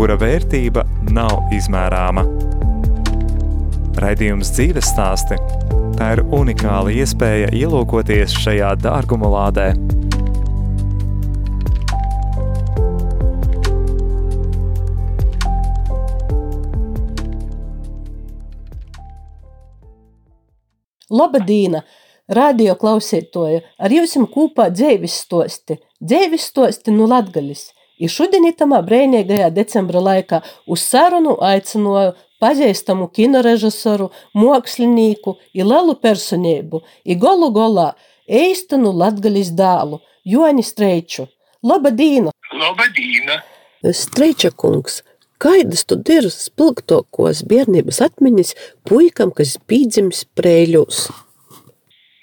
kura vērtība nav izmērāma. Raidījums dzīves stāsti – tā ir unikāla iespēja ielūkoties šajā dārguma lādē. Labadīna! Radio klausītoja, ar jums kopā dzīves stosti, dzīves stosti no Latgalis. I šodien itamā brēnīgajā decembra laikā uz sarunu aicināju pazīstamu kinorežisoru, mākslinieku, lielu personību, i golu golā eistanu latgaļas dēlu, Joni Streiču. Labadīna! Labadīna! Streiča kungs, Kaidas tu ir spilgtākos bērnības atmiņas puikam, kas pīdzims prēļos?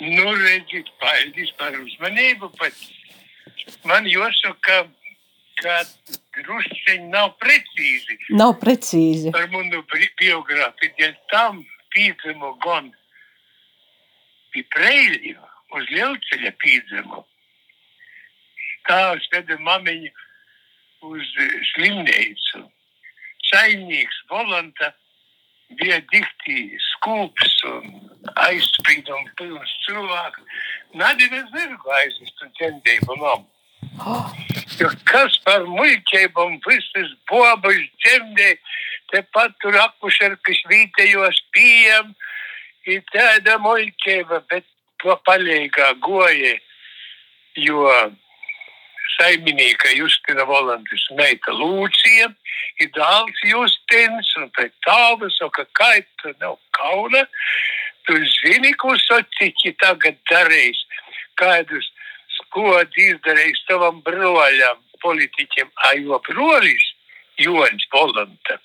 Nu, redziet, paldies par uzmanību, bet man jāsaka, ka drusciņi nav precīzi. Nav precīzi. Par manu biogrāfiju, dēļ tam pīdzimu gan pie prēļu, uz lielceļa pīdzimu. Tās veda mamiņu uz slimnīcu. Saimnieks Volanta bija dikti skūps un aizsprīduma pilns cilvēks. Nadina zirgu aizvest un ķendēju mam. Jo kas par muļķībām visas bobas ķemdē, tepat tur akušerkas vītējos pījam, ir tāda muļķība, bet to palīgā goja, jo saimnieka Justina Volantis meita Lūcija, ir dāls Justins, un pēc tāva saka, kā tu nav kauna, tu zini, ko sociķi tagad darīs, kādus skodi izdarījis savam broļam, politiķiem, a jo brolis Joņs Volanta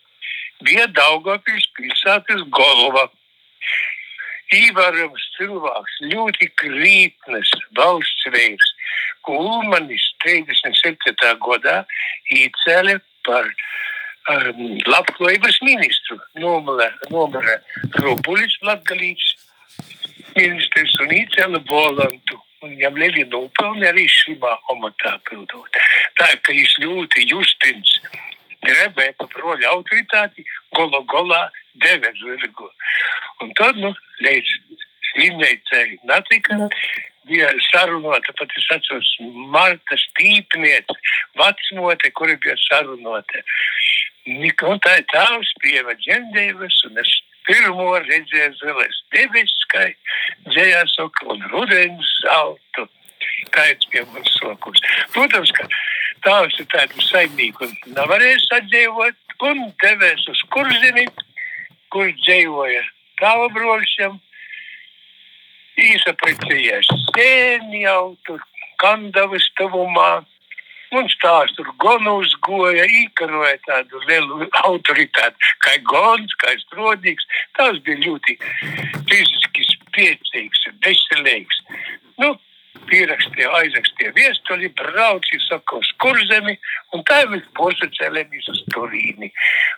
bija Daugavpils pilsētas galva. Īvarams cilvēks, ļoti krītnes valsts veids, ko Ulmanis 37. gadā īcēla par um, labklājības ministru. Nomala Robulis Latgalīts ministrs un īcēla Volantu. Viņam lieli nopelni arī šībā amatā pildot. Tā, ka viņš ļoti justins gribēja pa broļa autoritāti, golo golā deve zirgu. Un tad, nu, līdz slimnīcai natika, bija sarunota, pat es atceros, Marta Stīpniece, vecmote, kuri bija sarunota. Un tā ir tāvs pieva ģendēvas, un es pirmo redzēju zilais debesis, kā dzējā soka un rudens zeltu. Kaits pie mums sokus. Protams, ka tāvs ir tādu saimnieku nevarēja sadzīvot un devēs uz kurzini, kur dzīvoja tāva broļšam. Īsaprecējās sēni jau tur kandavas tavumā. Un stāsts tur gan uzgoja, īkaroja tādu lielu autoritāti, kā Gons, kā Strodīgs. Tas bija ļoti fiziski spēcīgs, veselīgs. Nu, pierakstīja, aizrakstīja viestuļi, brauci, saka, uz kurzemi, un tā mēs posacēlēmies uz Turīni.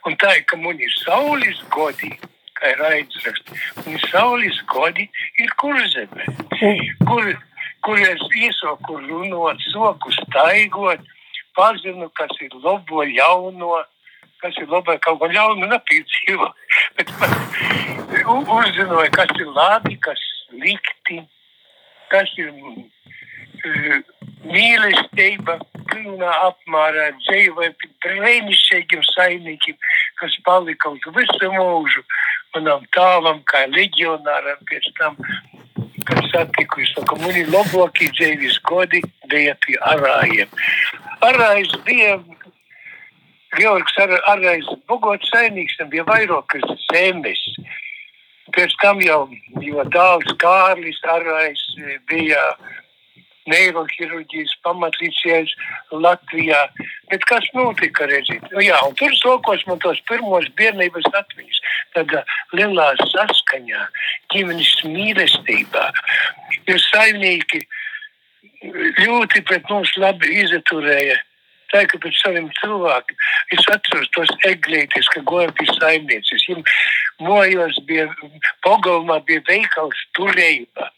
Un tā ir, ka man ir saules godi, kā ir aizraksts, un saules godi ir kurzeme, kur, kur es iesoku runot, soku staigot, pazinu, kas ir labo ļauno, kas ir labo kaut ko ļaunu nepīdzīvo, bet uzzinoju, kas ir labi, kas likti, kas ir mīlestība pilnā apmērā dzīvoja pie brīnišķīgiem saimniekiem, kas palika uz visu mūžu manam tālam, kā leģionāram pēc tam, kad satiku, es saku, man ir labākie dzīves godi bija pie arājiem. Arājs bija, Georgs ar, Arājs, bogots saimnieks, bija vairākas zemes. Pēc tam jau, jo dāls Kārlis Arājs bija neirohirurģijas pamatlīdzies Latvijā. Bet kas notika, redzīt? Nu, jā, un tur sokos man tos pirmos bērnības atmiņas. Tādā lielā saskaņā, ģimenes mīlestībā. Jo saimnieki ļoti pret mums labi izturēja. Tā ir pēc saviem cilvēkiem. Es atceros tos eglītes, ka goja pie saimnieces. Viņam mojos bija, pogalmā bija veikals turējumā.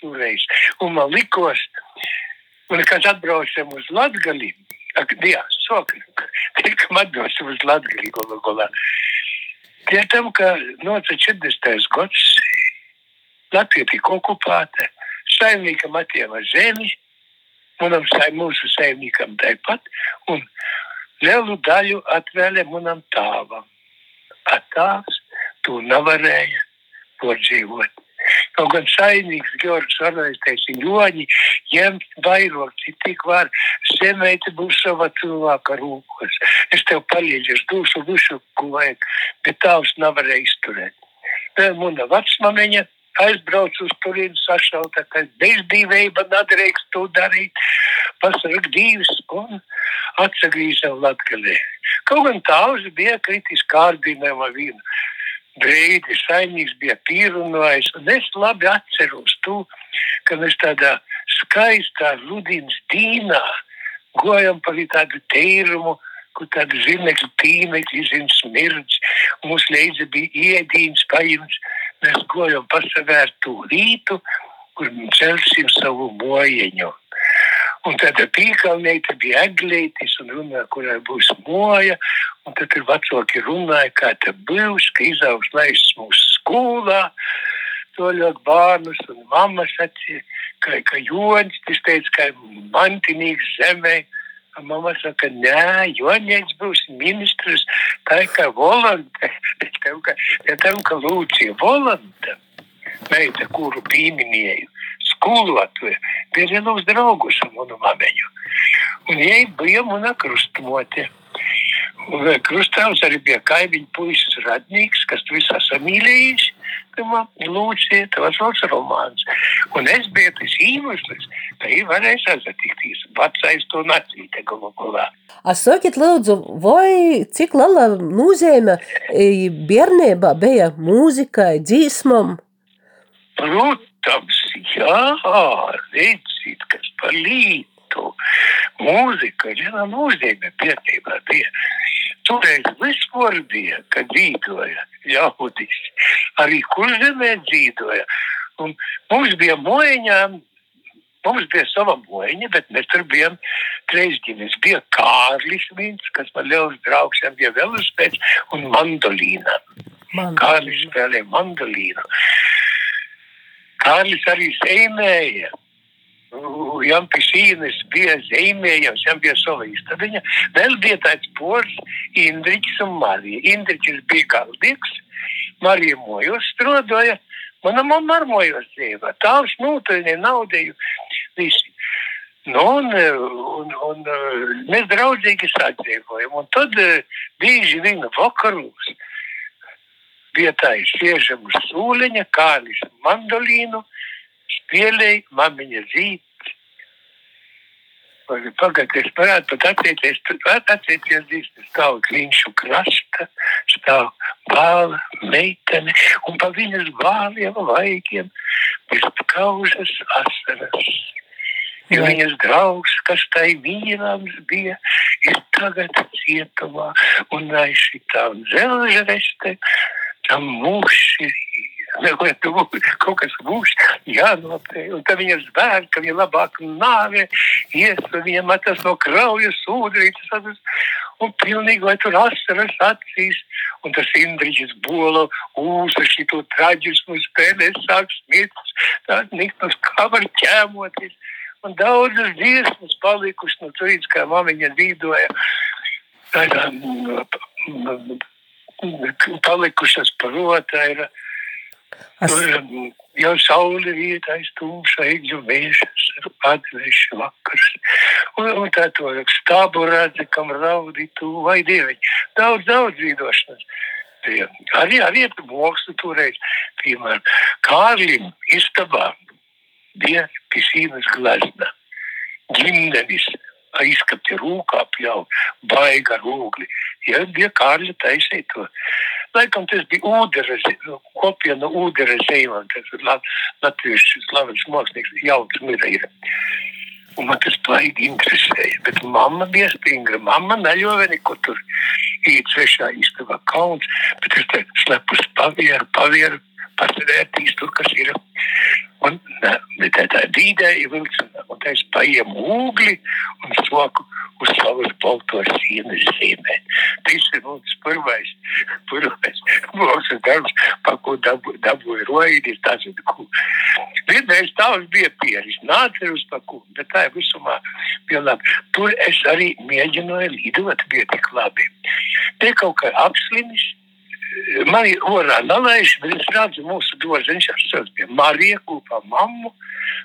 Tureiz. Un man likos, un kad atbraucam uz ak, jā, sokri, tikam atbraucam uz Latgali, gola, gola. Pie tam, ka noca 40. gads, Latvija tika okupēta, saimniekam atjēma zemi, manam saim, mūsu saimniekam tāpat, un lielu daļu atvēlē manam tāvam. Attāvs to nevarēja podzīvot. Kaut gan saimnieks Georgs Arnēs teica, ļoņi, ņemt vairāk, cik tik var, zemēti būs sava cilvēka rūkos. Es tev palīdzu, es došu visu, ko vajag, bet tavs nevarēja izturēt. Vēl muna vecmamiņa aizbrauc uz turieni sašauta, ka bezdīvība nedrīkst to darīt, pasarg divas un atsagrīzam Latgalē. Kaut gan tavs bija kritis kārdinājuma vīna brīdi saimnieks bija pierunājis. Es labi atceros to, ka mēs tādā skaistā rudīnas dīnā gojam pa tādu tīrumu, kur tādu zinekļu tīmekļi, zin smirdz. Mums leidza bija iedīns paimts. Mēs gojam pasavērt to rītu, kur celsim savu mojeņu. Un tad pīkalnieki bija eglītis un runāja, kurai būs moja. Un tad ir vecāki runāja, kā te būs, ka izaugs laists mūsu skolā. To ļoti bērnus un mammas sacīja, ka, ka Joņš, tas teica, ka mantinīgs zemē. Mama saka, nē, Joņš būs ministrs, tā ir kā volante. Pēc tam, ka Lūcija volante, meita, kuru pieminēju, vienos draugus ar manu mameņu. Un viņai bija mana krustmote. Un krustāvs arī bija kaimiņu puisis radnīgs, kas visā samīlējis. Lūdzu, tas ir romāns. Un es biju tas iemesls, ka viņi varēja sazatikties. Vecais to nacīte galu galā. Sakiet, lūdzu, vai cik liela nozīme bērnībā bija mūzikai, dzīsmam? Protams, jā, redziet, kas par lītu. Mūzika ir viena nozīme bērnībā bija. Toreiz vispār bija, kad dzīvoja ļaudis. Arī kurzemē dzīvoja. Un mums bija mojiņā, mums bija sava mojiņa, bet mēs tur bijām trešģinis. Bija Kārlis viens, kas man liels draugs, viņam bija velospēds un mandolīna. mandolīna. Kārlis spēlēja mandolīnu. Kārlis arī zīmēja. Jām pie sīnes bija zīmējams, jām bija sava istabiņa. Vēl bija tāds pors, Indriķis un Marija. Indriķis bija galdīgs, Marija mojos strodoja, mana mamma ar mojos dzīvo. Tāvs nūtaļņi naudēju visi. Nu, un, un, un mēs draudzīgi sadzīvojam. Un tad bieži vien vakarūs vietā sēžam uz sūleņa, kālis mandolīnu, spēlēja mamiņa zīt. Pagaidiet, es varētu pat atcerēties, pat atcerēties, ka stāv kliņšu krasta, stāv bāla meitene, un pa viņas bāliem vaigiem bez kaužas asaras. Jo viņas draugs, kas tai vīrams bija, ir tagad cietumā un aiz šitā dzelža tam mūši, kaut kas būs jānopēj. Un tad viņas bērni, ka viņa labāk nāve, ies, un viņam atas no kraujas ūdrītas, un pilnīgi, lai tur asaras acīs. Un tas Indriģis bolo ūsa šito traģismu spēlē, sāk smiet, tā niknus kā var ķēmoties. Un daudzas dziesmas palikušas no turītas, kā mamiņa dzīvoja. Tādā, palikušas protā ir. As... Tur jau saule vietais tumša, eģu mēžas, atveši vakars. Un, un tā to stābu redzi, kam raudi tu vai dieviņi. Daudz, daudz dzīvošanas. Arī, arī ar mākslu toreiz, piemēram, Kārlim istabā bija pisīnas glazna, ģimnenis, izskati rūkā pļauj, baiga rūgli. Ja bija Kārļa taisīt to. Laikam tas bija ūderes, kopiena ūderes zeimam, tas ir latviešu slavens mākslinieks, jauns mira ir. Un man tas baigi interesēja, bet mamma bija stingra. Mamma neļoja neko tur īt svešā istabā kauns, bet es te slepus pavieru, pavieru, pasvērtīs tur, kas ir. Un tā tā dīdēja vilks, un es paiem ūgli un soku uz savas baltos sienas zīmē. Tas ir mums pirmais, pirmais mūsu darbs, pa ko dabu, dabūja roidi, tas ir ko. Vienreiz tavs bija pieris, nāca uz pa ko, bet tā ir visumā bija labi. Tur es arī mēģināju lidot, bija tik labi. Te kaut kā apslimis, man ir orā nalaiž, bet es redzu mūsu dārziņš ar pie Marija kopā mammu,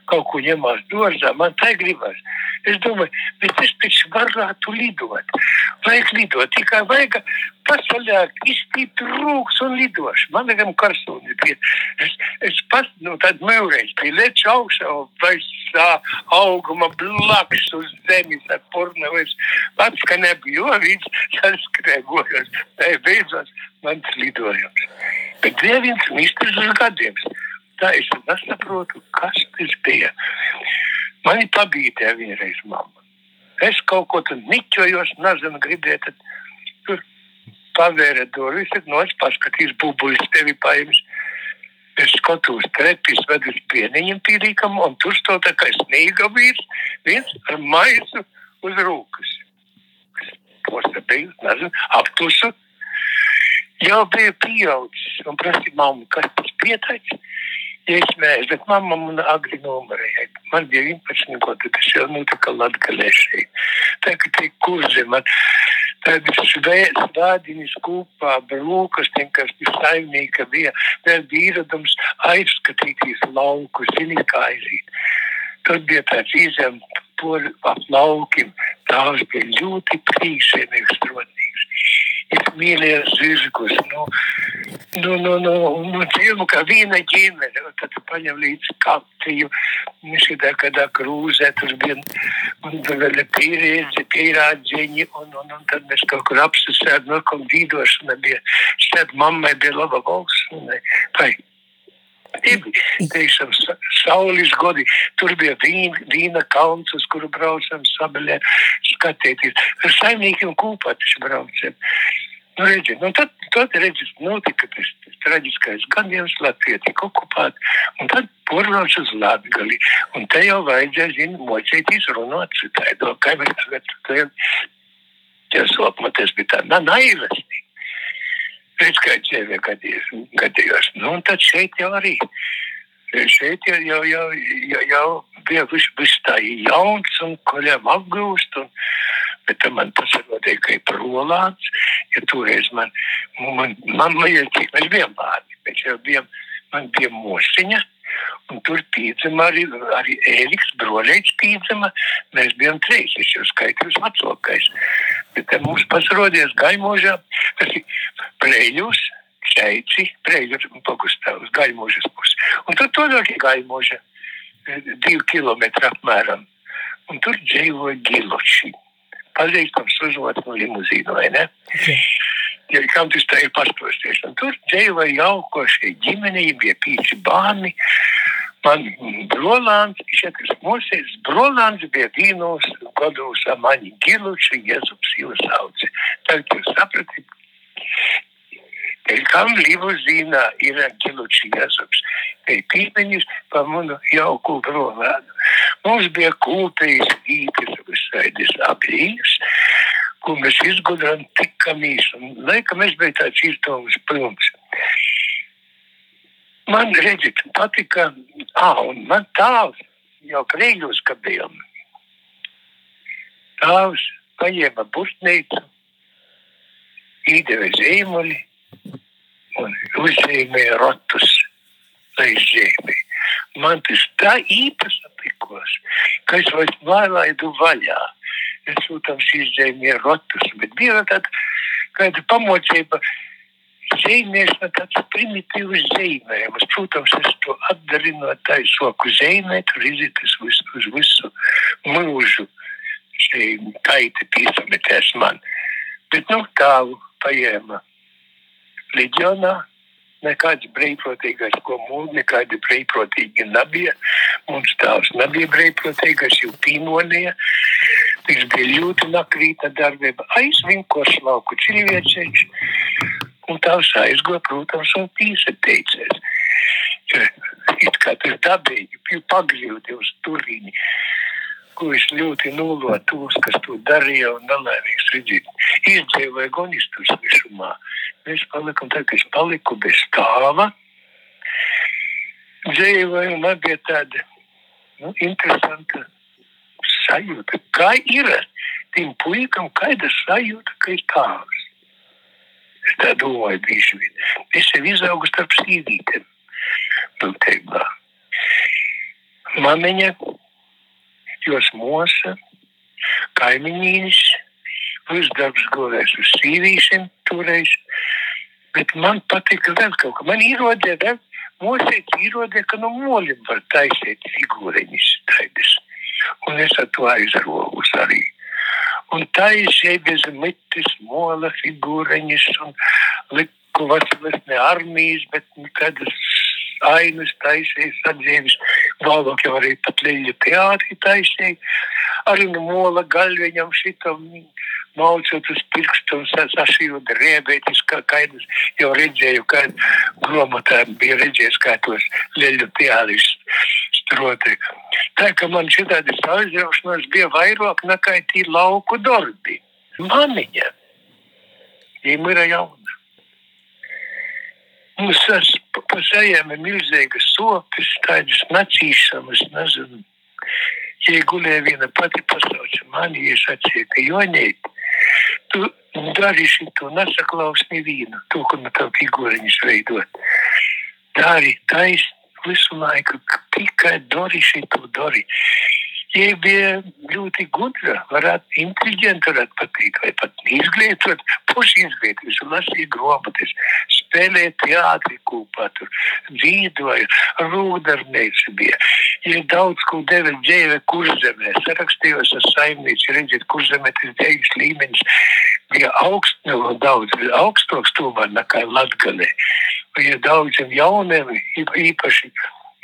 kaut ko ņemās dārzā, man tā gribas. Es domāju, bet es taču varētu lidot. Vajag lidot, tikai vajag pasaļāk, iztīt rūks un lidošu. Man vajag karsoni. Es, es pats, nu, tad mēreiz pie leča augšā, vai auguma blakus uz zemes ar pornavis. Pats, ka nebija, jo viņš saskrēgojos. Tā beidzot mans lidojums. Bet Dievins mistrs uz gadiem. Tā es nesaprotu, kas tas bija. Mani pabīdēja vienreiz mamma. Es kaut ko tur niķojos, nezinu, gribēju, tad pavēra durvis, no es paskatījos, bubuļs tevi paims. Es skatos, trepis ved uz pieniņiem pīrīkam, un tur stāv tā kā snīga vīrs, viens ar maisu uz rūkas. Posta bija, nezinu, aptusu. Jau bija pieaudzis, un prasīja mammu, kas tas pieteicis. Ja es mēģināju, bet mamma man agri nomarēja. Man bija 11 gadi, tas jau notika latgalēšai. Tā kā tie kurzi man svēdiņas kopā, brūkas, kas bija saimnieka bija, vēl bija ieradums aizskatīties lauku, zini, kā aiziet. Tad bija tāds izem por ap laukiem, tās bija ļoti priekšēnīgs rodnīgs. Es mīlēju zirgus, nu, nu, nu, nu, nu dzīvu kā viena ģimene, un tad paņem līdz kaptiju, šitā kādā krūzē, tur bija, un tur vēl ir pieredzi, pierādziņi, un, un, un tad mēs kaut kur apsasēd, no kaut dīdošana bija, šeit mammai bija laba valsts, un, tai, Tiešām saules godi. Tur bija vīna, vīna kalns, uz kuru braucam sabalē skatīties. Ar saimniekiem kopā taču braucam. Nu, redzi, nu tad, tad redzi, notika tas, tas traģiskais gadījums, Latvija tika okupēta, un tad pornots uz Latgali. Un te jau vajadzēja, zini, mocīties runāt citādi, kā mēs tagad, ja sopmaties bija tā, na, naivesti. Redz, kā dzīvē gadījos. Nu, un tad šeit jau arī, šeit jau, jau, jau, jau, jau bija viss, viss tā jauns un koļiem apgūst, un, bet man tas ir noteikti, ka ir prolāts, ja toreiz man, man, man, man bijām bērni, bet jau bijām, man bija mosiņa, un tur pīdzama arī, arī Ēriks, broļēts pīdzama, mēs bijām trīs, es jau skaitījos vecākais, bet te mums pasarodies gaimožā, tas ir preļus, šeici, preļus un pagustāvus, gaimožas pusi, un tad to vēl ir gaimoža, divi kilometri apmēram, un tur dzīvoja giloči pazīstams uzvārds no limuzīna, vai ne? Okay. Ja kam tas tā ir pastāstīts, un tur dzīvoja jaukošie ģimene, bija pīci bāni, man brolāns, šeit mūsīs, brolāns bija vīnos gados amaņi giluči, Jēzus jūs sauci. Tagad jūs sapratit, Kam limuzīnā ir giluči Jēzus, te pīmeņus pa manu jauku brolānu. Mums bija kūpējas īpes visādis apļīs, ko mēs izgudrām tikamies. Un, laikam, es biju tāds izdomas pilns. Man, redziet, patika, ah, un man tāls jau krīļos, ka bijām. Tāls paņēma busnīcu, īdeva zīmuli un uzzīmēja rotus lai zīmē. Man tas tā īpaši patikos, ka es vairs nelaidu vaļā. Es, protams, izdzēju rotus, bet bija tāda kāda pamocība. Zīmēšana tāds primitīvs zīmējums. Protams, es to atdarinu no tā soku zīmēt, tur iziet uz, uz visu mūžu. šī kaita piesametēs man. Bet nu tālu paēma leģionā. Nekāds brīvprātīgais, ko mūžā nekādi brīvprātīgi nebija. Mums tās nebija brīvprātīgais, jau pīmonija. Tas bija ļoti nakrīta darbība. Aizvinkoši lauku cilvēciņš. Un tās aizgoja, protams, un pīsateicies. It kā tas dabīgi, pagrīvdi uz turiņu es ļoti nulloju tos, kas to darīja un nelaimīgs redzēt. Izdzīvoja gonistus visumā. Mēs palikam tā, ka es paliku bez stāva. Dzīvoju, man bija tāda nu, interesanta sajūta. Kā ir tiem puikam, kāda sajūta, ka ir tāls? Es tā domāju, bieži vien. Es jau izaugu starp sīvītēm. Piltībā. Mamiņa jos mosa, kaimiņīnis, uzdarbs gulēs uz sīvīšiem toreiz. Bet man patika vēl kaut kas. Man īrodē vēl, mosēt īrodē, ka no moļiem var taisīt figūreņas taidas. Un es ar to aizrogus arī. Un taisīja bez mitis, mola figūreņas un liku vasaras ne armijas, bet kādas ainas taisīja, sadzīves, vēlāk jau arī pat Leļa teātri taisīja. Arī no mola galviņam šitam maucot uz pirkstu un sašījot rēbētis, kā kaidas jau redzēju, kā gromotā bija redzējis, kā tos Leļa teātris stroti. Tā kā man šitādi aizraušanās bija vairāk nekā tī lauku darbi. Maniņa, viņam ir jauna. Mums tas pa sejām ir milzīgas sopes, tādas nacīšanas, nezinu. Ja gulēja viena pati pasauca mani, es atsīju, ka Joņēt, tu dari šito, nesaklaus nevienu, to, ko no tev figūriņas veidot. Dari taisni visu laiku, tikai dari šito, dari. Viņa bija ļoti gudra, varētu inteliģenta, varētu patikt, vai pat izglītot, pusi izglītot, lasīja grāmatas, spēlēja teātri kopā, tur dzīvoja, rūdarnēci bija. Ja daudz ko deva dzēve kurzemē, sarakstījos ar saimnieci, redziet, kurzemē tas dzējas līmenis bija augst, nu, daudz, augstāks tomēr nekā Latgalē. Ja daudziem jauniem, īpaši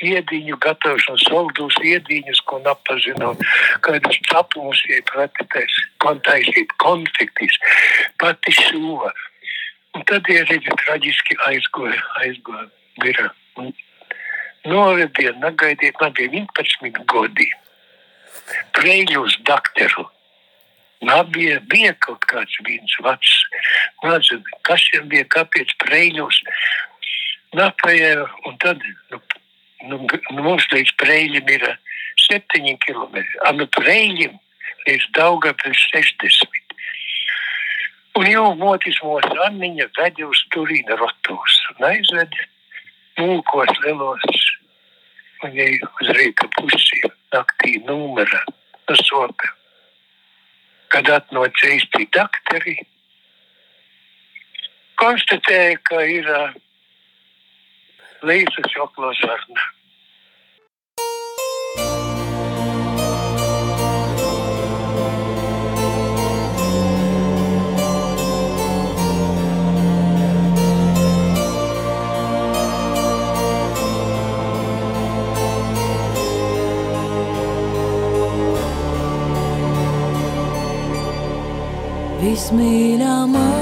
iediņu gatavošanu, saldus iediņus, ko napazinām, kādus capumus iepratitēs, kontaisīt konfektis, pati šuva. Un tad, ja redzi, traģiski aizgoja, aizgoja vira. Novediet, negaidiet, man bija 11 gadi. Preļus dakteru. Nabija bija kaut kāds viens vecs. Nezinu, kas viņam bija, kāpēc preļus. Napajā, un tad nu, nu, nu, mums līdz Preļiem ir 7 km. A, nu, Preļiem līdz Daugavpils 60. Un jau motis mūsu Anniņa vedi uz Turīna rotos un aizved mūkos lielos un jej uz rīka pusi naktī numera no sope. Kad atnāca īsti dakteri, konstatēja, ka ir uh, Līsas joklo zarna. Bismillah.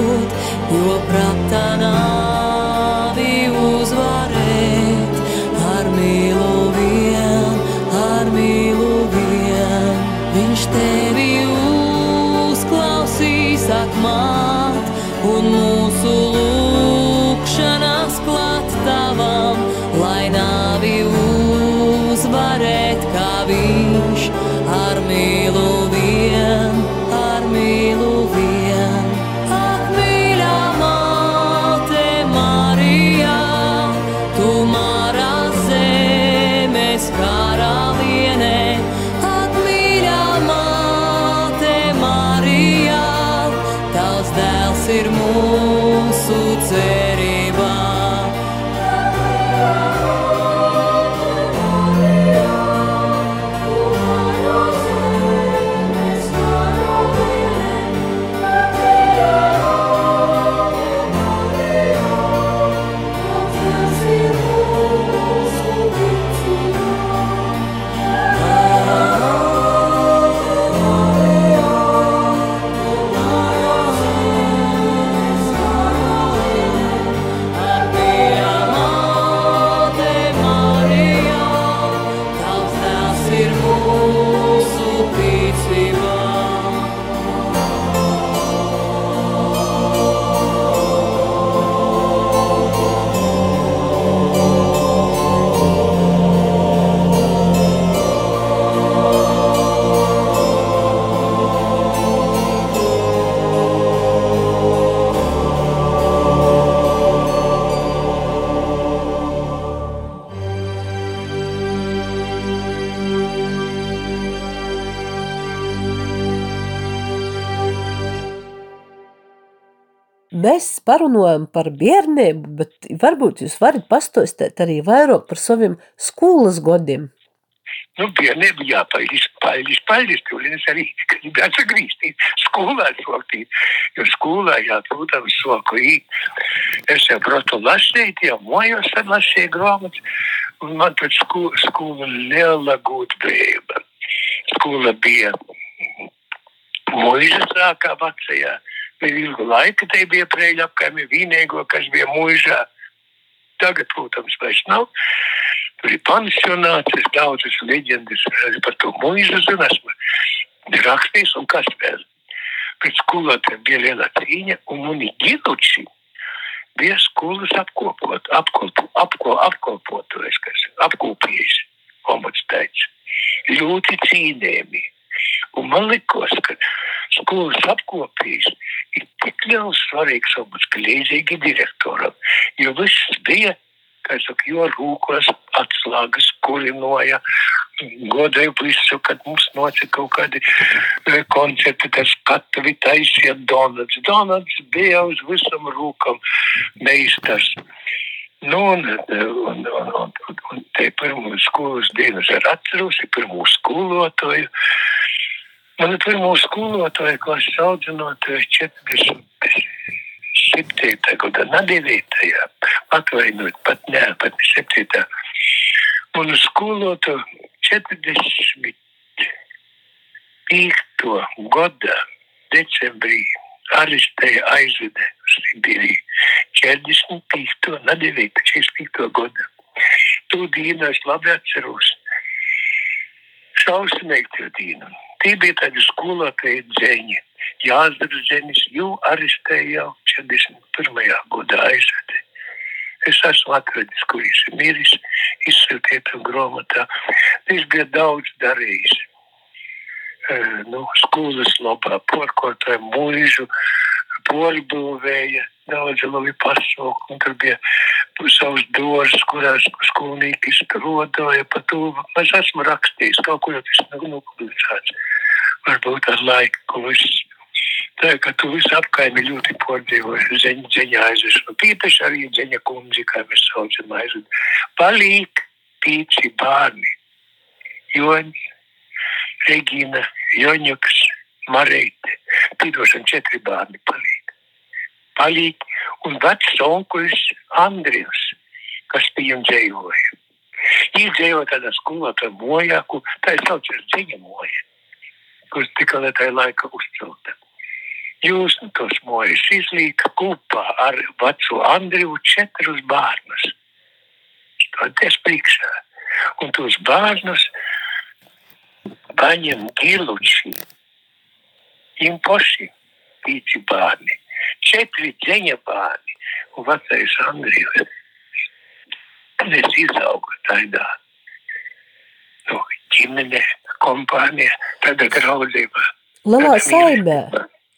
Dzīvot, jo prātā nāvi parunājam par bērnību, bet varbūt jūs varat pastāstīt arī vairāk par saviem skolas gadiem. Nu, bērniem jāpailis, pailis, pailis, tūlīt es arī gribētu atgriezties skolā sokīt, jo skolā, jā, protams, soku īt. Es jau protu lasīt, jau mojos tad lasīju grāmatas, un man tad skola, skola liela gudrība. Skola bija mūža sākā vecajā, bet ilgu laiku te bija prēļa apkaimi vienīgo, kas bija mūžā. Tagad, protams, vairs nav. Tur ir pansionāts, es daudzas leģendas par to mūžu zinu, esmu rakstījis un kas vēl. Pēc skolotājiem bija liela cīņa, un mani ģiluči bija skolas apkopot, apkopo, apko, apkopotojs, kas apkopījis, omats teica. Ļoti cīnēmi. Un man likos, ka skolas apkopījis ir tik liels svarīgs omats, ka līdzīgi direktoram, jo viss bija kā es saku, jo rūkos atslēgas kurinoja, godēju visu, kad mums nocika kaut kādi e, koncerti, tas katavi taisīja donuts. Donuts bija uz visam rūkam meistars. Nu, un, un, un, un, un te pirmo skolas dienas ar atceros, ir pirmo skolotāju. Man pirmo skolotāju klases audzinātāju 40 septītā gada, ne devītajā, atvainojiet, pat ne, pat ne septītā. Un skolotu 45. gada decembrī arestēja aizvede uz Sibīriju. 45. ne 9. 45. gada. To dienu es labi atceros. Šausmīgi to dienu. Tādi skolotāji dzēņi. Jāsdara Zenis jau arestēja jau 41. gadā aizvedi. Es esmu atradis, kur viņš ir miris, izsūtiet un grāmatā. Viņš bija daudz darījis. Nu, skolas labā, porkotāja mūžu, porbūvēja, daudz labi pasauku, un tur bija savas doras, kurās skolnieki izrodoja pa to. Es esmu rakstījis, kaut ko jau tas nav nopublicēts. Varbūt ar laiku, ko viss Tā kā tu visu apkaimi ļoti podzīvoji, zeņa, zeņa aizveš. Nu, tīpaši arī zeņa kundzi, kā mēs saucam aizved. Palīk pīci bārni. Joņs, Regina, Joņuks, Mareite. Pīdošana četri bārni palīk. Palīk un vecs onkulis Andrijs, kas pie jums dzējoja. Viņi dzīvo tādā skolotāja mojā, kur tā ir saucas dziņa moja, kuras tika lietai laika uzcelta. Jūs nu, tos mojas izlīka kopā ar veco Andriju četrus bērnus. Stāties priekšā. Un tos bērnus paņem giluči. Impoši, pīci bērni. Četri dzeņa bērni un vecais Andrijs. Tad es izaugu tādā nu, ģimene, kompānija, tādā draudzībā. Lielā Tad saimē,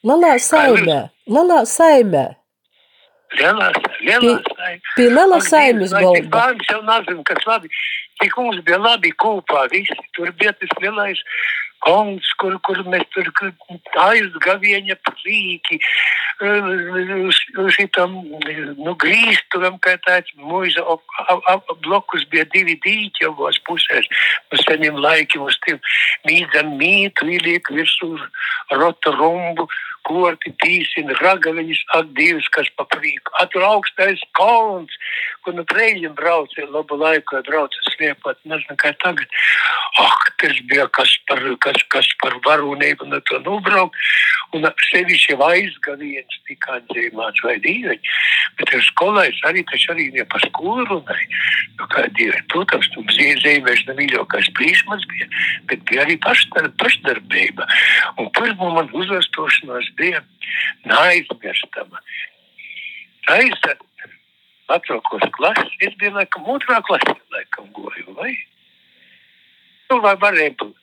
lielā saimē, lielā saimē. Lielā, lielā saimē. Pie lielā Ak, saimes Dievs, vai tik galda. Bērns jau nezinu, kas labi. Tik mums bija labi kopā visi. Tur bija tas lielais kongs, kur, kur mēs tur aizgavieņa prīki, uz šitam, nu, grīsturam, kā tāds mūža blokus bija divi dīķi abos pusēs. Uz seniem laikiem uz tiem mīdzam mītu, ieliek virsū rotu rumbu, korti pīsina, ragaviņas, ak, divas, kas pa prīku. Atur augstais kalns, kur nu treļiem brauca, labu laiku brauca sliepot, nezinu, kā tagad. Ak, tas bija kas par, kas, kas par varūnību, no to nubraukt. Un sevišķi aizgaviens tika atzīmāts vai dīveņi. Bet ar skolais arī taču arī ne par skolu runāja. Nu, kā dīveņi, protams, tu zīmēši nemīļākais plīšmas bija, bet bija arī pašdar, pašdarbība. Un pirmo man uzvestošanās bija neaizmirstama. Aizsat, atraukos klases, es biju laikam otrā klasē, laikam goju, vai? Nu, vai varēja būt.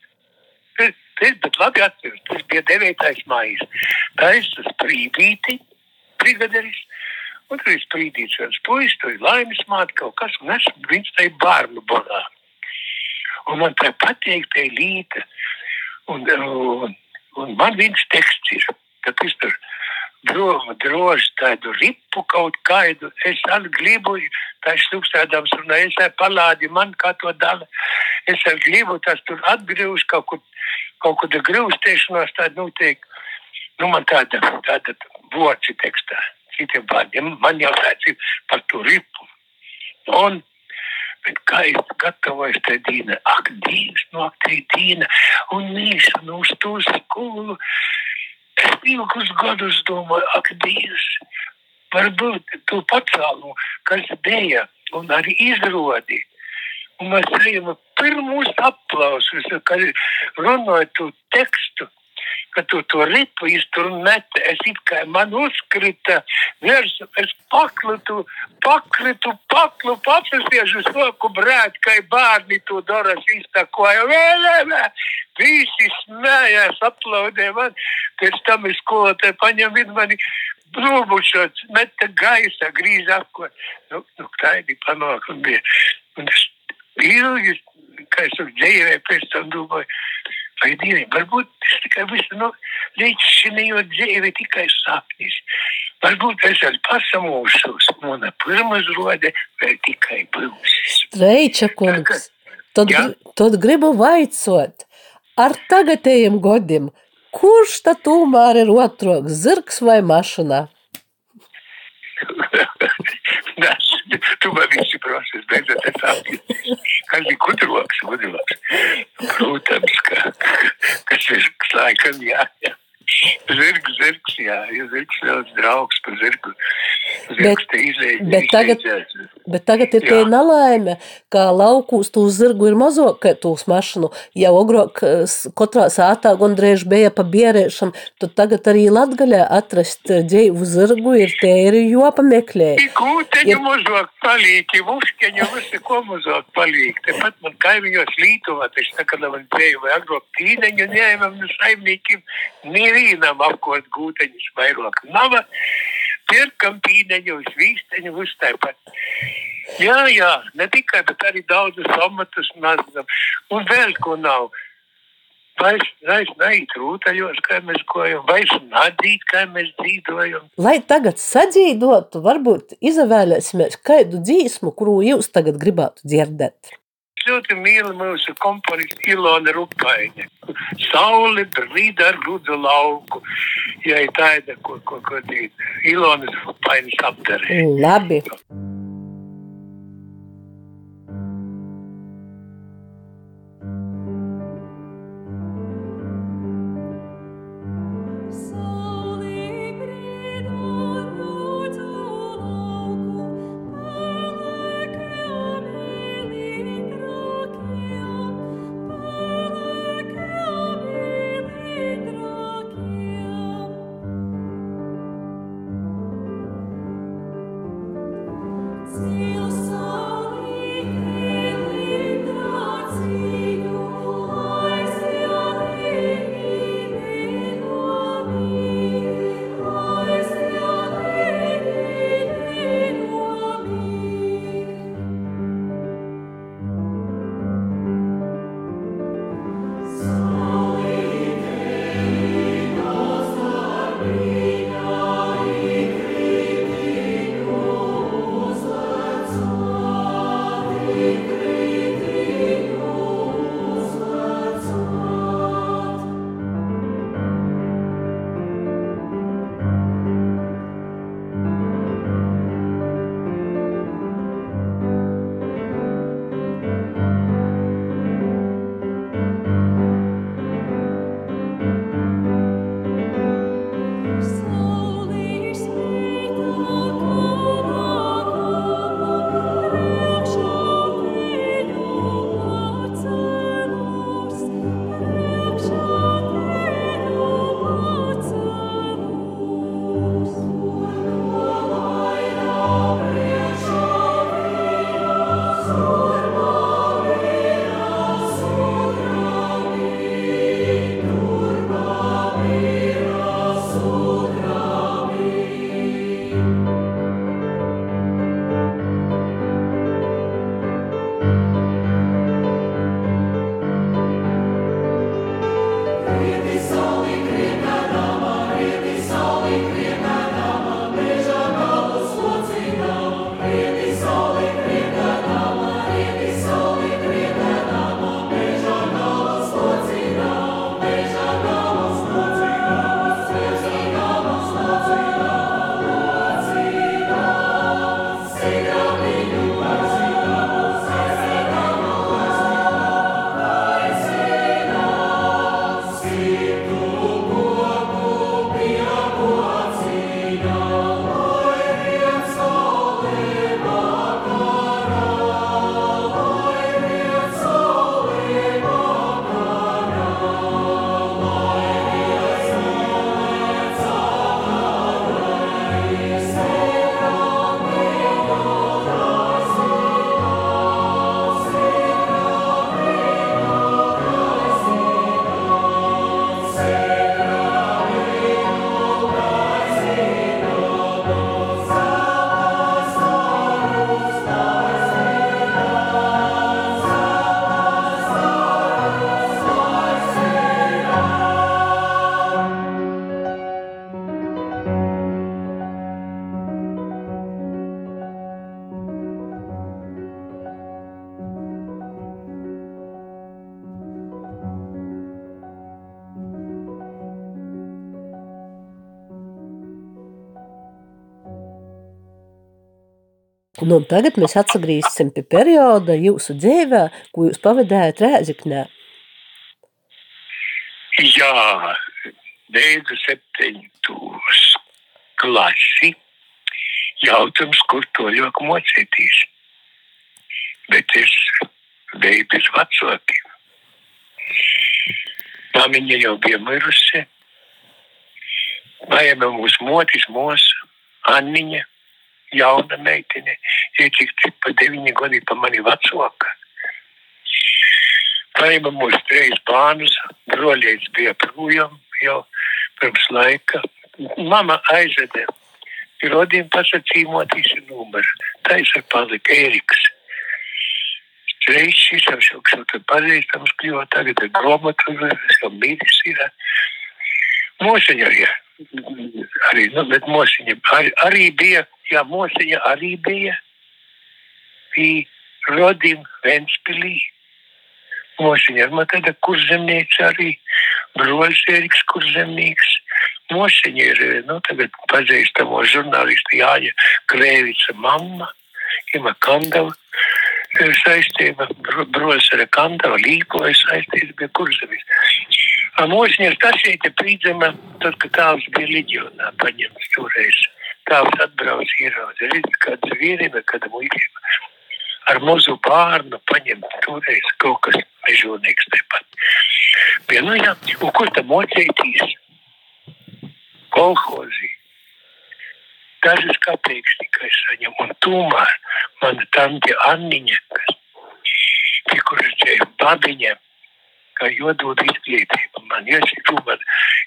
Tas, tas, bet labi atceros, tas bija 9. maijas. Tā es uz sprīdīti, brigaderis, un tur ir sprīdīts viens puisis, tur ir laimes māte kaut kas, un es viņš tai bārnu bonā. Un man tā patīk, tā ir līta. Un, un, un man viens teksts ir, ka tas tur droši, droši tādu ripu kaut kādu. Es arī gribu, tā ir slūkstādams runā, es palādi man kā to dala. Es arī gribu tas tur atgriežu kaut kur, kaut kur grūstēšanās tāda notiek. Nu, man tāda, tāda voci tekstā, citiem vārdiem, man jau tāds ir par to ripu. Un, Bet kā es gatavoju tai dīna, ak, dīns, no ak, tai dīna, un nīšu nu uz to skolu. Es ilgus gadus domāju, ak, dīns, varbūt tu pacēlu, kas bija, un arī izrodi. Un mēs ejam pirmos aplausus, kad runāju tu tekstu, ka tu to ripu izturnete, es it kā man uzkrita virsū, es paklitu, pakritu, paklu, papasiešu soku brēt, kā bērni to daras iztakoja. Vēlēmē, visi smējās, aplaudē man, pēc tam es skolotāji paņem vidu mani brūbušot, meta gaisa, grīz apko. Nu, nu, tā bija panākumi bija. Un es ilgi, kā es saku, dzīvē pēc tam domāju, vai divi, varbūt tas tikai visu, nu, līdz šinējo dzīvi tikai sapnis. Varbūt es arī pasamūšos, mana pirmā rode vēl tikai būs. Streiča kungs, tad, Jā. gri- tad gribu vaicot, ar tagadējiem godiem, kurš tad tomēr ir otroks, zirgs vai mašana? Nes, tu man visi proses, beidzot es sapnis. Kas ir gudroks, gudroks? Protams, ka, ka zirgs laikam jā, jā. Zirgs, zirgs, jā, ja zirgs daudz draugs par zirgu. Zirgs te izlēj, bet tagad- izlēdzās. Bet tagad ir tā nelaime, ka laukūs tūs zirgu ir mazāk, kā tūs mašanu. Jau s- katrā sātā gandrīz bija pa bierēšanu, tad tagad arī Latgaļā atrast dzīvu zirgu ir te ir jopameklē. Tik ūteņu Ir- mazāk palīk, vuškeņu visi ko mazāk palīk. Tepat man kaimiņos Lītuvā, taču tā, kad man dzēju vai agrāk tīneņu ņēmam no saimniekiem, nevienam apkot gūteņus vairāk. Nav, pirkam tīneņu, vīsteņu, visu tāpat. Jā, jā, ne tikai, bet arī daudzus amatus mazinam. Un vēl ko nav. Vairs, vairs neiet rūtaļos, kā mēs gojam, vairs nadzīt, kā mēs dzīvojam. Lai tagad sadzīvotu, varbūt izvēlēsimies kādu dzīsmu, kuru jūs tagad gribētu dzirdēt. Ļoti mīlu mūsu komponistu Ilona Rupaini. Sauli brīd ar rudzu lauku. Ja ir tāda, ko, ko, ko Ilonas Rupainis apdarē. Labi. Nu, un tagad mēs atgriezīsim pie perioda jūsu dzīvē, ko jūs pavadījāt Rēziknē. Jā, beidzu septiņtos klasi. Jautājums, kur to ļoti mocītīs. Bet es biju bez vecākiem. Māmiņa jau bija mirusi. Vajag mūsu motis, mūsu Anniņa jauna meitene, ir cik cik pa deviņi gadi pa mani vecāka. Paima mūsu trīs bērnus, broļiets bija projām jau pirms laika. Mama aizveda Rodiem pasacīmotīs numuru. Tā ir palika Ēriks. Reizes jau šo kaut pazīstams kļuva, tagad ir gromatūras, jau mīris ir. Mūsiņa ir, arī, nu, bet mūsiņa arī, arī bija jā, mūziņa arī bija pie Rodim Ventspilī. Mūziņa ar man tāda kurzemniece arī, broļs Eriks kurzemnieks. Mūziņa ir, nu, tagad pazīstamo žurnālistu Jāņa Krēvica mamma, Ima Kandava saistība, broļs ar Kandava līpoja saistība pie kurzemes. Mūziņa ir tas, ja te pīdzama, tad, kad tāls bija leģionā paņemts toreiz tēvs atbrauc ieraudzīt, redz, kāda zvieriņa, kāda muļķība. Ar mazu bērnu paņemt toreiz kaut kas mežonīgs tepat. Bet, nu jā, un kur tam mocētīs? Kolhozī. Dažas kapeikas tikai saņem, un tomēr mana tante Anniņa, kas tikuši babiņa, kā jodod izglītību. Man jāsaka, tu man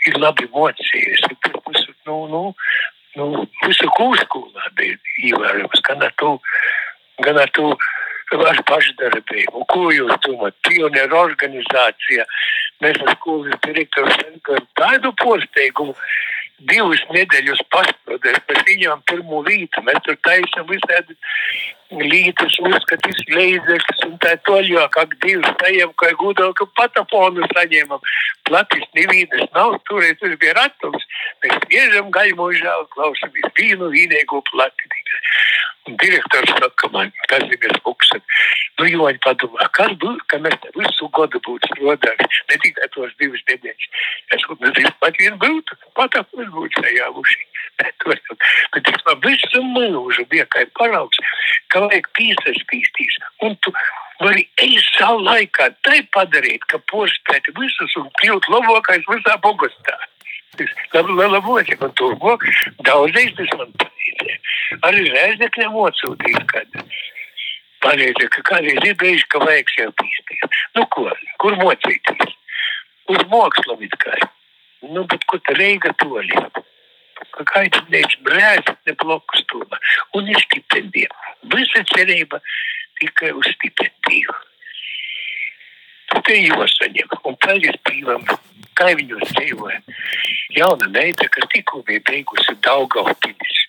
ir labi mocījies. Visu, nu, nu, nu, visu kūskulā bija ievērojams, gan ar to, gan ar to ar pašdarbību. Ko jūs domājat? Pionieru organizācija. Mēs ar skolas direktoru sanikojam tādu posteigumu. Divas nedēļas pasprodēs, mēs viņām pirmo lītu, mēs tur taisam visādi lītas, uzskatīs leizekļus un tā toļo, kā divas tajiem, kā gudal, ka pataponu saņēmam. Platis nevīdes nav, turēt, tur bija ratums. Mēs iežam gaļmožā un klausamies vīnu vīnēgo plati. Un direktors saka man, tas ir mēs buksan. Nu, Joņi padomā, kas būtu, ka mēs te visu gadu būtu strādājuši, ne tikai tos divas nedēļas. Es kaut nezinu, pat vien būtu, pat ap mēs būtu sajāvuši. Bet tas man visu mūžu bija kā paraugs, ka vajag piesaistīs. Un tu vari ej savu laikā tai padarīt, ka porspēt visus un kļūt labākais visā Bogostā. Labāk, un turpmāk daudzreiz tas man palīdzēja. Arī reizekļa mocūtīs, kad palīdzēja, ka kādreiz ir brīži, ka vajag sev pīstīt. Nu ko, kur mocīties? Uz mākslu it kā. Nu, bet ko tā reiga toļi? Neic brēzi, ne bloku stūma. Un ir stipendija. Visa cerība tikai uz stipendiju. Te jāsaņem. Un paldies Dievam, kaimiņos dzīvoja jauna meita, kas tikko bija beigusi Daugavpilis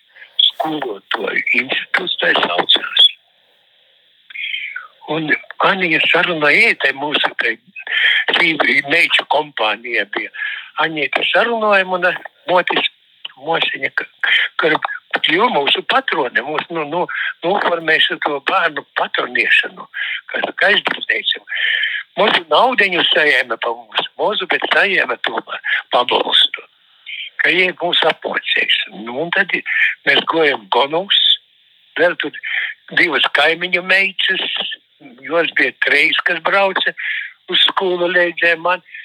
skolotāju institūts, tā saucās. Un Anija sarunāja, tai mūsu tai meiču kompānija bija. Anīta sarunāja un motis mosiņa, ka, ka jo mūsu patroni mūs nu, nu, noformēs to bērnu patroniešanu, kas aizbildēsim. Mūsu naudiņu saņēma pa mums, mūsu, bet saņēma tomēr pabalstu. Ka viņi mūs apmocīs. Nu, un tad mēs gojam gonus, vēl tur divas kaimiņu meitas, jos bija trīs, kas brauca uz skolu lēdzē man, gojam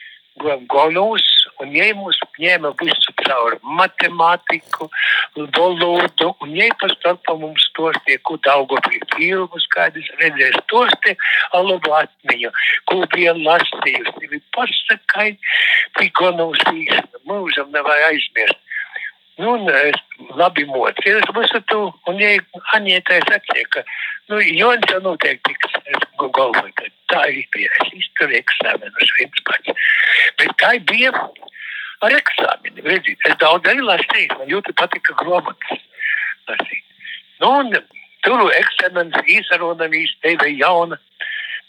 gonus, un viņi mūs ņēma visu caur matemātiku, valodu, un viņi pa starpā mums tos tie, ko Daugavpils filmus, kādas redzēs, tos te alabu atmiņu, ko bija lasījusi, bija pasakai, pikonus īšana, mūžam nevajag aizmirst. Nu, un es labi mocījos visu to, un ja Aņietai sacīja, ka, nu, Jons jau noteikti tiks, galvoju, ka tā ir bija, es izturēju eksāmenus viens pats. Bet tā bija ar eksāmeni, redziet, es daudz arī lasīju, man ļoti patika grāmatas lasīt. Nu, un tur eksāmenis īsaronamīs, tevi jauna,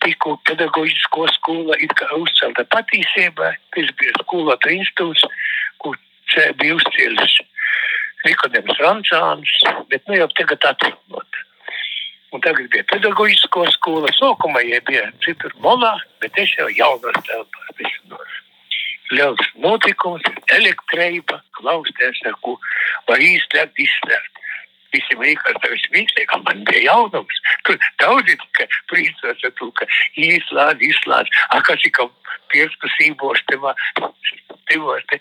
tikko pedagoģisko skola, kā uzcelta patīsībā, tas bija skolota institūts, kur bija uzcēlis Nikodems Rančāns, bet nu jau tagad atjaunot. Un tagad bija pedagoģisko skola, sākumā jau bija citur molā, bet es jau jaunas telpās. Visu no liels notikums, elektrība, klausties, ko var īstenībā izslēgt. Visiem liekas, ka tas viss kā man bija jaunums. Tur daudzi tikai priecās ar to, ka izslēdz, izslēdz, a, kas ir kaut pieskusībos, tevā, tevos, te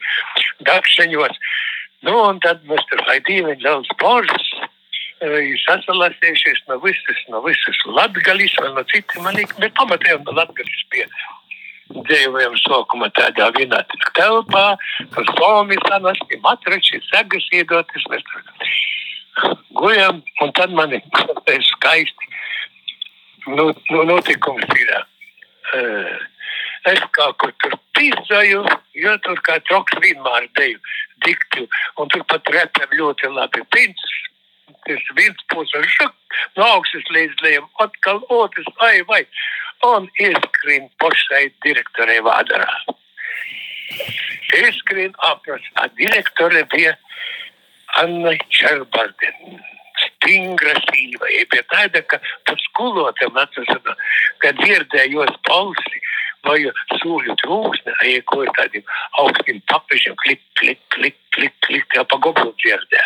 dakšaņos. Nu, un tad mēs tur raidījām liels porus. Sasalasījušies no visas, no visas latgalis, vai no citiem, man liekas, bet pamatējām no latgalis pie dzīvojam sākumā tādā vienā telpā, tur somi sanasti, matrači, segas iedotas, mēs tur gujam, un tad man ir skaisti nu, nu, notikums ir. Uh, es kaut kur tur pīzēju, jo tur kā troks vienmēr biju dikti, un tur pat repēm ļoti labi pins. Tas viens puses šuk, no augstas līdz lejam, atkal otrs, ai, vai, un ieskrien pašai direktorei vādarā. Ieskrien apras, a direktore bija Anna Čerbardena stingra sīva. Ja pie tāda, ka pat skolotājiem atcerās, kad dzirdējos balsi vai sūļu trūksni, ja ko ir tādiem augstiem papišiem, klik, klik, klik, klik, klik, jau pa goblu dzirdē.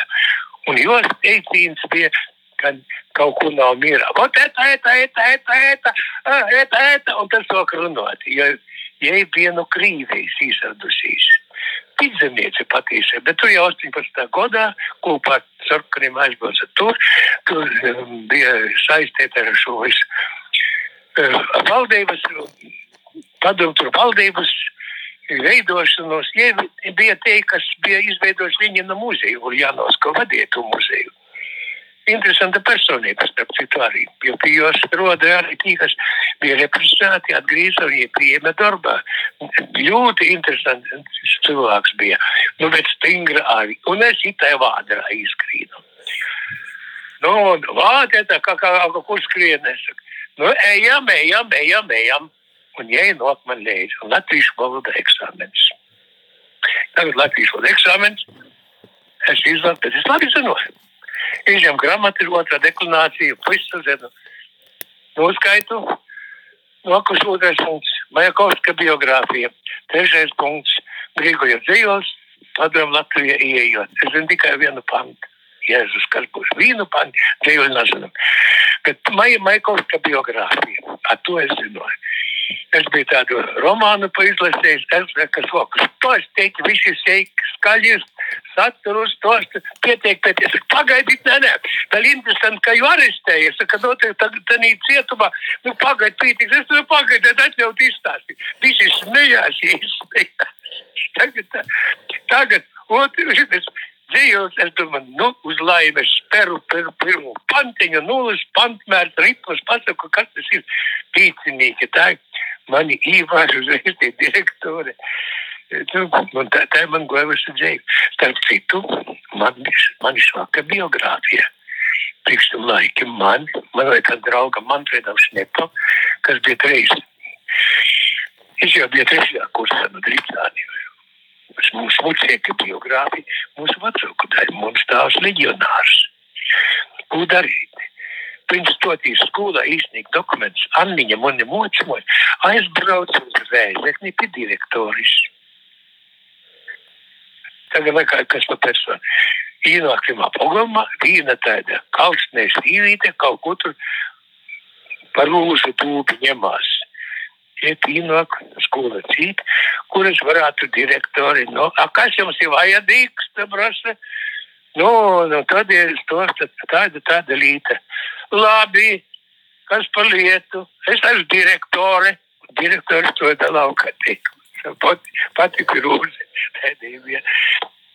Un jos teicīns bija, kad kaut kur nav mierā. Ot, eta, eta, eta, eta, eta, eta, eta, un tas sāk runāt. Jo, ja bija no Krīvijas izradusies, pizzemniece patīsē, bet tur jau 18. gadā kopā ar sarkaniem aizbrauca tur, tur um, bija saistīta ar šo visu uh, valdības, padomu tur valdības veidošanos. Ja bija tie, kas bija izveidojuši viņa no muzeju, Uljānos, ko vadīja to muzeju interesanta personība, starp citu, arī. Jo pie jos roda arī tie, kas bija represēti, atgrieza un pieņēma darbā. Ļoti interesants cilvēks bija. Nu, bet stingra arī. Un es itai vādarā izkrīnu. Nu, un vādē tā kā, kā, kā kur skrien. Es saku, nu, ejam, ejam, ejam, ejam. Un nok man līdzi. Un latviešu valoda eksāmenis. Tagad latviešu valoda eksāmenis. Es izlaidu, bet es labi zināju. Izņem grāmatu, otrā deklinācija, visu zinu. Noskaitu, nokus otrais punkts, Majakovska biogrāfija, trešais punkts, Grigorija dzīvos, padomu Latvija ieejot. Es zinu tikai vienu pantu. Jēzus, kas būs vienu pantu, dzīvoju nezinu. Bet Maja Majakovska biogrāfija, ar to es zināju. Es biju tādu romānu izlasījis, kas fokus. To es teiktu, visi seiki, skaļi, saturus, tos pietiek, bet es saku, pagaidiet, nē, nē. Vēl interesanti, ka jau arestēja. Es saku, noteikti tagad tādā cietumā, nu pagaidiet, pietiks, es tur pagaidiet, atļaut izstāstīt. Visi smējās, izsmējās. Tagad, tagad, otrs, dzīvos, es domāju, nu, uz laimes speru pirmo, pirmo pantiņu, nulles pantmērs, ritmus, pasaku, kas tas ir tīcinīgi. Tā ir mani īpaši uzreiz tie direktori. Nu, un tā, tā ir man gojusi dzīve. Starp citu, man, man ir švaka biogrāfija. Priekš tam laikam man, man vai kā draugam Manfredam Šnepam, kas bija treis. Es jau biju trešajā kursā no Drīcāniem. Mūsu mucieka biogrāfija, mūsu vecāku daļa, mums tās leģionārs. Ko darīt? Pirms stotīs skolā īstenīgi dokuments Anniņa mani mocimoja, aizbrauca uz Rēzekni pie direktoris. Tagad nekā kas pa personu. Ienāksim apogumā, viena tāda kalstnēs īvīte kaut kur tur par lūsu tūpi ņemās. Iet ienāk skola cīt, kuras varētu direktori, nu, a kas jums ir vajadīgs, te prasa? Nu, nu, tad ir tos, tāda, tāda līta. Labi, kas par lietu? Es esmu direktore. Direktors to da laukā tik. Pati, pati krūze.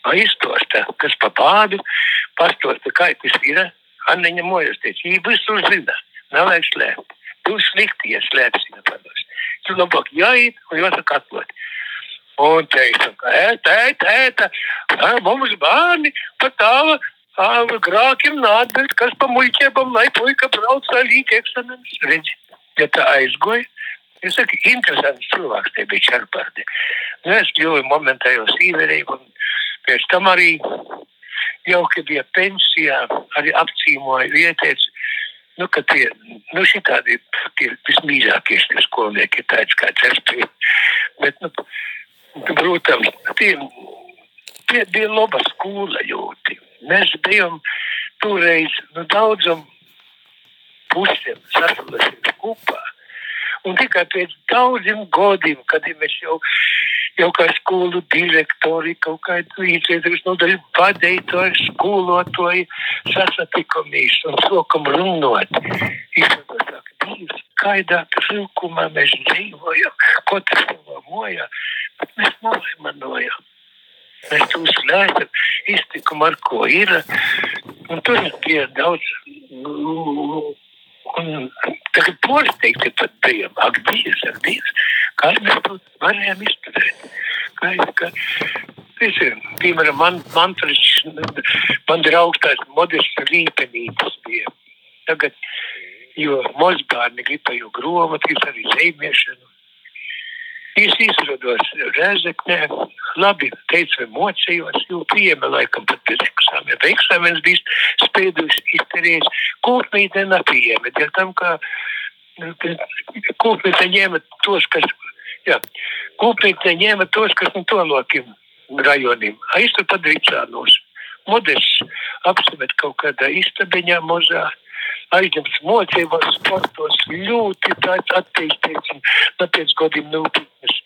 Aizstosta, kas pa pādu, pastosta, kā tas ir. Anniņa mojas teica, viņi visu zina. Nav vajag slēpt. Tu slikti, ja slēpsi nepados. Tu labāk jāiet un jāsaka atlot. Un teica, ēta, ēta, ēta, mums bērni pat tāva grākiem nākt, kas pa muļķiem, lai puika brauc līdz eksāmenis. Redzi, ja tā aizgoja. Es saku, interesants cilvēks te bija Čerpardi. Nu, es kļuvu momentā jau sīverīgu un pēc tam arī jau, kad bija pensijā, arī apcīmoja vietēts, nu, ka tie, nu, šitādi tie vismīļākie tie skolnieki ir tāds kā Čerpardi. Bet, nu, protams, tie, tie bija laba skola jūti. Mēs bijām toreiz, nu, daudzam pusēm sasalasies kopā. Un tikai pēc daudziem gadiem, kad mēs jau, jau kā skolu direktori, kaut kādu izglītības nodaļu vadītāju, skolotāju sasatikamies un sākam runāt. Izsaka, Dievs, kādā trūkumā mēs dzīvojam, ko tas domājam, bet mēs nemanojam. Mēs to slēdzam, iztikumu ar ko ir. Un tur ir daudz Un tagad pārsteigti pat bijām. Ak, Dievs, ak, Dievs, kā mēs to varējām izturēt. Kā, kā, Visiem, piemēram, man, Manfreds, man draugs tāds modests rīpenītis bija. Tagad, jo mozbārni gribēju gromatu, arī zeimiešanu. Es izrados Rezeknē, labi, teicu, mocījos, jo pieejama laikam pat bez eksāmena. Eksāmenis bija spēduši izterējis. Kūpnīte nepieejama, dēļ tam, ka kūpnīte ņēma tos, kas, jā, kūpnīte ņēma tos, kas no tolokiem rajoniem. Aiz tur padarīcānos. Modests apsimet kaut kādā istabiņā mozā aizņemts mocībās, sportos, ļoti tāds attīstīts un pēc gadiem nopietnas.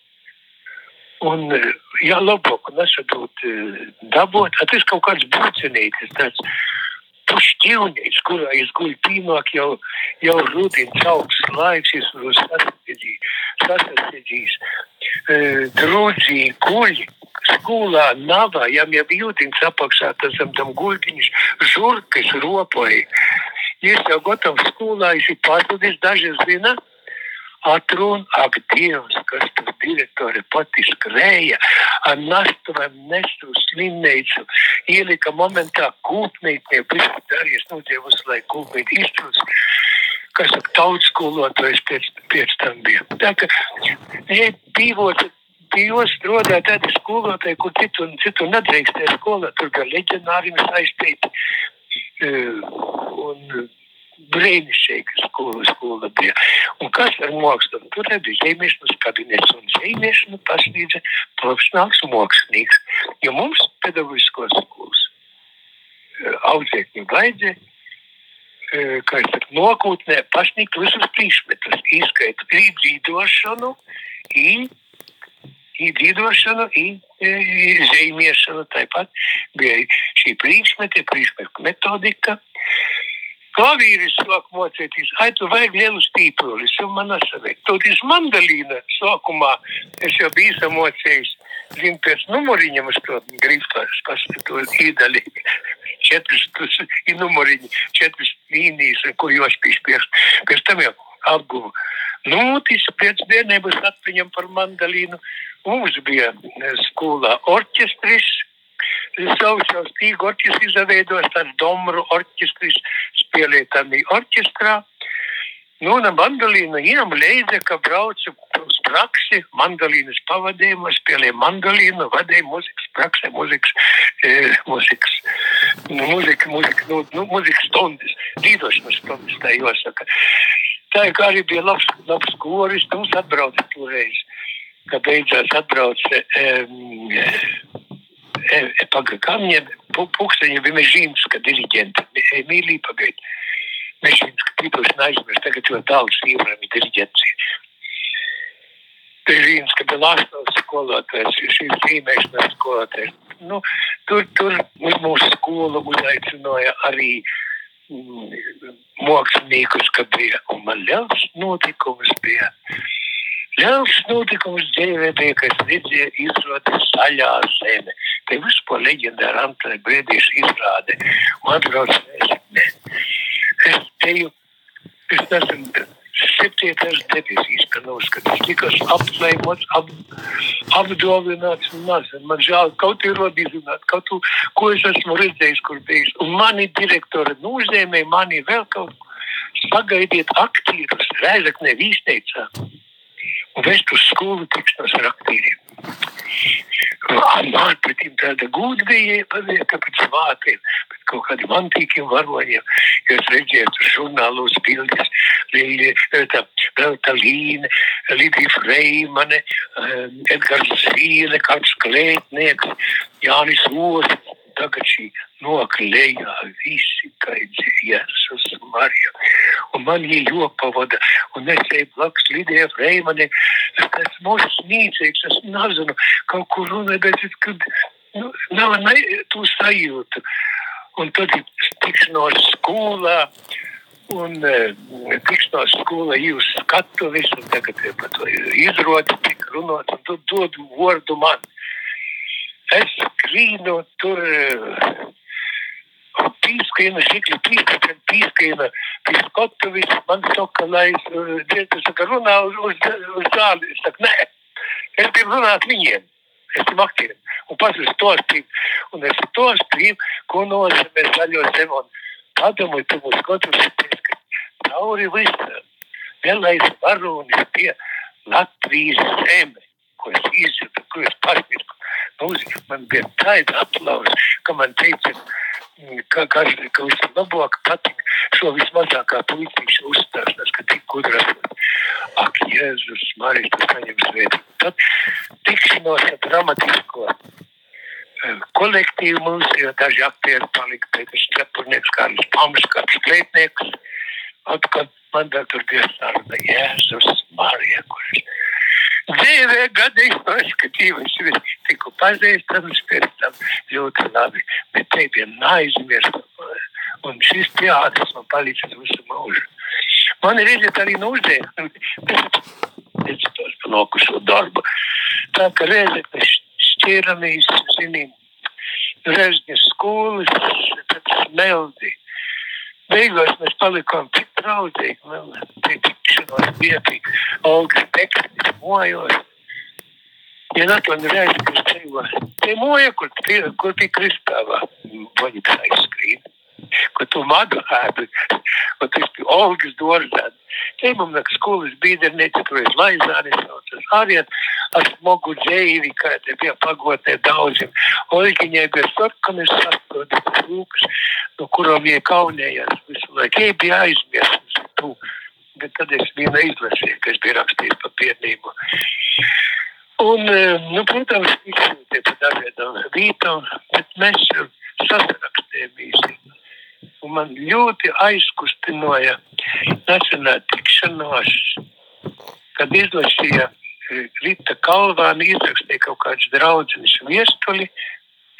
Un, eh, jā, labāk, un esat dabūt, a tas kaut kāds būcenītis, tāds pušķīvnīts, kurā es guļu pīnāk jau, jau rudins augsts laiks, es varu sasadzījis, drūdzī guļi. Skolā nav, ja jau jūtins apakšā, tas tam, tam guļtiņš, žurkas ropoja. Gatavs skolā, es ir pazudis, daži zina, atrun, ak, Dievs, kas tur direktori pati skrēja, ar nastuvēm nestu slimneicu, ielika momentā kūpnītnie, visu darījis, nu, Dievs, lai kūpnīt izpils, kas ar tautas skolotājs pēc, pēc tam bija. Tā ka, ja dzīvot, Jūs strādājat tādā skolotāji, kur citu, citu nedrīkstēja skolā, tur gan leģionāriem saistīti. Uh, un, brīnišķīga skola, skola bija. Un kas ar mākslu? Tur bija zīmēšanas kabinets un zīmēšana pasniedza profesionāls mākslinieks. Jo mums pedagoģiskos skolas eh, audzēkņi vajadzēja, eh, kā es saku, nokūtnē pasniegt visus priekšmetus, izskaitot īdzīdošanu, īdzīdošanu, zīmēšanu, tāpat bija šī priekšmeti, priekšmetu metodika. Klavīris sāk mocēties, ai, tu vajag lielu stīpuli, es jau man nesaveiku. Toties mandalīna sākumā es jau biju samocējis, zinu, pēc numuriņam uz to griftas, kas to īdali, četras, tus, i numuriņi, četras līnijas, ko jūs pīspies. Pēc tam jau apguvu. Nu, tas pēc bērnības atmiņam par mandalīnu. Mums bija skolā orķestris, saucās Tīga orķestris, izveidos tāds domru orķestris, spēlētami orķestrā. Nu, un mandolīnu viņam leiza, ka braucu uz praksi, mandolīnas pavadījumu, spēlēju mandolīnu, vadīju muzikas praksē, muzikas, e, muzikas, nu, muzika, muzika, nu, nu, muzikas stundas, dzīvošanas stundas, tā jāsaka. Tā kā arī bija labs, labs koris, mums atbrauca toreiz, kad beidzās atbrauca um, e, e, paga kamņiem, pukseņi bija Mežīnska diriģenta, Emīlija pagaid. Mežīnska tīpaši neaizmirst, tagad jau daudz sīvrami diriģencija. Mežīnska bija Lasnovs skolotājs, šīs zīmēšanas skolotājs. Nu, tur, tur uz mūsu skolu uzaicināja arī mm, māksliniekus, ka bija, man liels notikums bija. Liels notikums dzīvē bija, kas redzēja izrādi saļā zeme. Te vispār leģendāra Antoni Brēdīša izrāde. Un atbrauc nezinu. Es teju, es esmu septītais debesīs, ka nav skatījis, tikas apsveimots, ap, apdovināts un mazs. Man žēl, kaut ir rodīzināt, kaut tu, ko es esmu redzējis, kur bijis. Un mani direktori nūzēmē, mani vēl kaut ko. Sagaidiet aktierus, Rēzaknē vīsteicā un vest uz skolu tikšanos ar aktīviem. Pretim tāda gudrība paziet, ka pēc vātiem, pēc kaut kādiem antīkiem varoņiem, redzēju tur žurnālos bildes, tā, tā Līne, Lidija Freimane, Edgars Zīle, kāds klētnieks, Jānis Osis, tagad šī noklējā visi, kā Jēzus Marija. Un man viņa jopavada, un es eju blakus Lidija Freimane, es esmu smīcīgs, es nezinu, kaut kur runāju, bet es, kad, nu, nav ne, tu sajūtu. Un tad ir tikšanos skolā, un e, tikšanos skolā jūs skatu visu, tagad ir par to izrodi, tik runāt, un tu dod vārdu man. Es skrīnu tur, pīskaina, šikli pīskaina, pīskaina, pīskotovis, man saka, lai es, es saka, runā uz, uz, uz zāli. Es saku, nē, es gribu runāt viņiem, es gribu aktieriem. Un pats es to sprīmu, un es to sprīmu, ko nozīmē zaļo zemu. Un padomu, tu mūs skatos, ka cauri visam, vēlais varonis pie Latvijas zeme, ko es izjūtu, ko es pasmirku. Mūzika man bija tāda aplausa, ka man teica, ka, ka, ka vislabāk patīk šo vismazākā puitīšu uzstāšanās, ka tik gudras. Ak, Jēzus, Marijas, tas saņem svētību. Tad tikšanos ar dramatisko kolektīvu mums, jo daži aktieri palika Pēters Čepurnieks, Kārlis Palmas, kāds klētnieks. Atkal man vēl tur bija saruna Jēzus, Marija, kuras dzīvē gadījumā noskatījos, es tiku pazīstams pēc tam ļoti labi, bet te vien neaizmirst. Un šis teātris man palīdz visu mūžu. Man ir iziet arī uzdevuma. Es tos panokušo darbu. Tā ka reizi mēs šķiramies, zinām, Rezņas skolas, tad smeldi. Beigās mēs palikām tik draudzīgi, man tie tikšanos bija tik augsts teksts, mojos. Ja Natlan reizi, kas dzīvo, te moja, kur, tie, kur pie kristāvā, aizskrīt ko tu madu ēdu, un tas bija Olgas Dorzēna. Te mums nāk skolas biedrniece, tur ir Laizānis, tas arī ar smogu dzēvi, kā te bija pagotnē daudziem. Olgiņai bija sarkanis sastodīts lūks, no kurām viņa kaunējās visu laiku. Jej bija aizmirsts tu, bet tad es vienu izlasīju, kas bija rakstījis pa piednību. Un, nu, protams, tie pa dažādām vītām, bet mēs sasarakstējām un man ļoti aizkustinoja nesenā tikšanos, kad izlasīja e, Rita Kalvāna, izrakstīja kaut kāds draudzinis viestuli.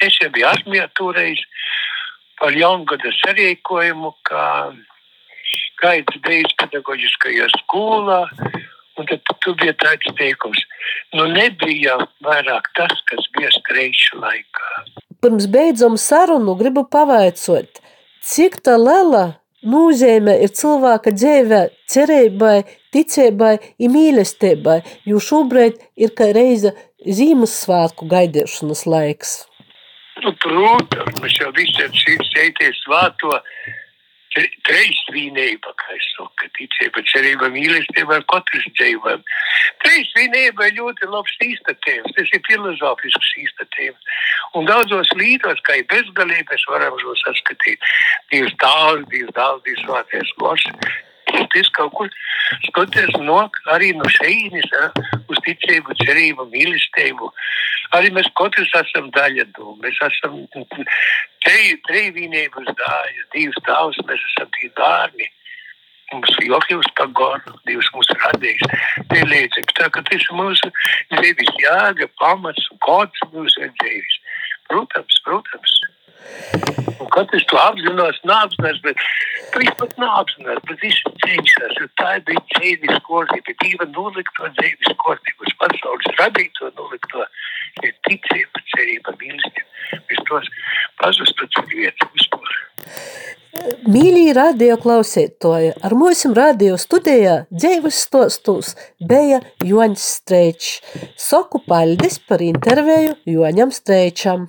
Es jau biju armijā toreiz par jaungada sarīkojumu, kā gaidas beidz pedagoģiskajā skolā. Un tad tu bija tāds teikums, nu nebija vairāk tas, kas bija streiču laikā. Pirms beidzam sarunu gribu pavaicot, cik tā liela nozīme ir cilvēka dzīvē, cerībai, ticībai mīlestībai, jo šobrīd ir kā reize Ziemassvētku gaidīšanas laiks. Nu, protams, mēs jau visi šīs sēties trīsvīnība, kā es saku, ticība, cerība, mīlestība katrs dzīvēm. Trīsvīnība ir ļoti labs īstatījums, tas ir filozofisks īstatījums. Un daudzos līdos, kā ir bezgalīgi, mēs varam šo saskatīt. Dievs tāls, Dievs dāls, Dievs svētais gors. Tas kaut kur skatoties no, arī no šeīnis, uz ticību, cerību, mīlestību. Arī mēs katrs esam daļa no, mēs esam trījvīnības daļa, divas tavs, mēs esam tie bērni. Mums ir Jokļus Pagonu, Dievs mūs radījis. Tie līdzekļi, tā ka tas ir mūsu dzīves jāga, pamats un kods mūsu dzīves. Protams, protams. Un katrs to apzinās, neapzinās, bet viņš pat neapzinās, bet viņš cenšas, tā bija dzīves kārtība, Dieva nolikto dzīves kārtību, uz pasaules radīto nolikto, ir ticība, cerība, mīlestība. Mēs tos pazustu ceļu vietu vispār. Mīļī radio klausītoji, ar mūsu radio studijā dzīves stostos bija Joņs Streičs. Soku paldies par interviju Joņam Streičam.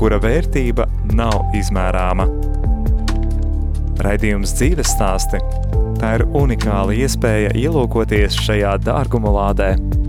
kura vērtība nav izmērāma. Raidījums dzīves stāsti – tā ir unikāla iespēja ielūkoties šajā dārguma lādē –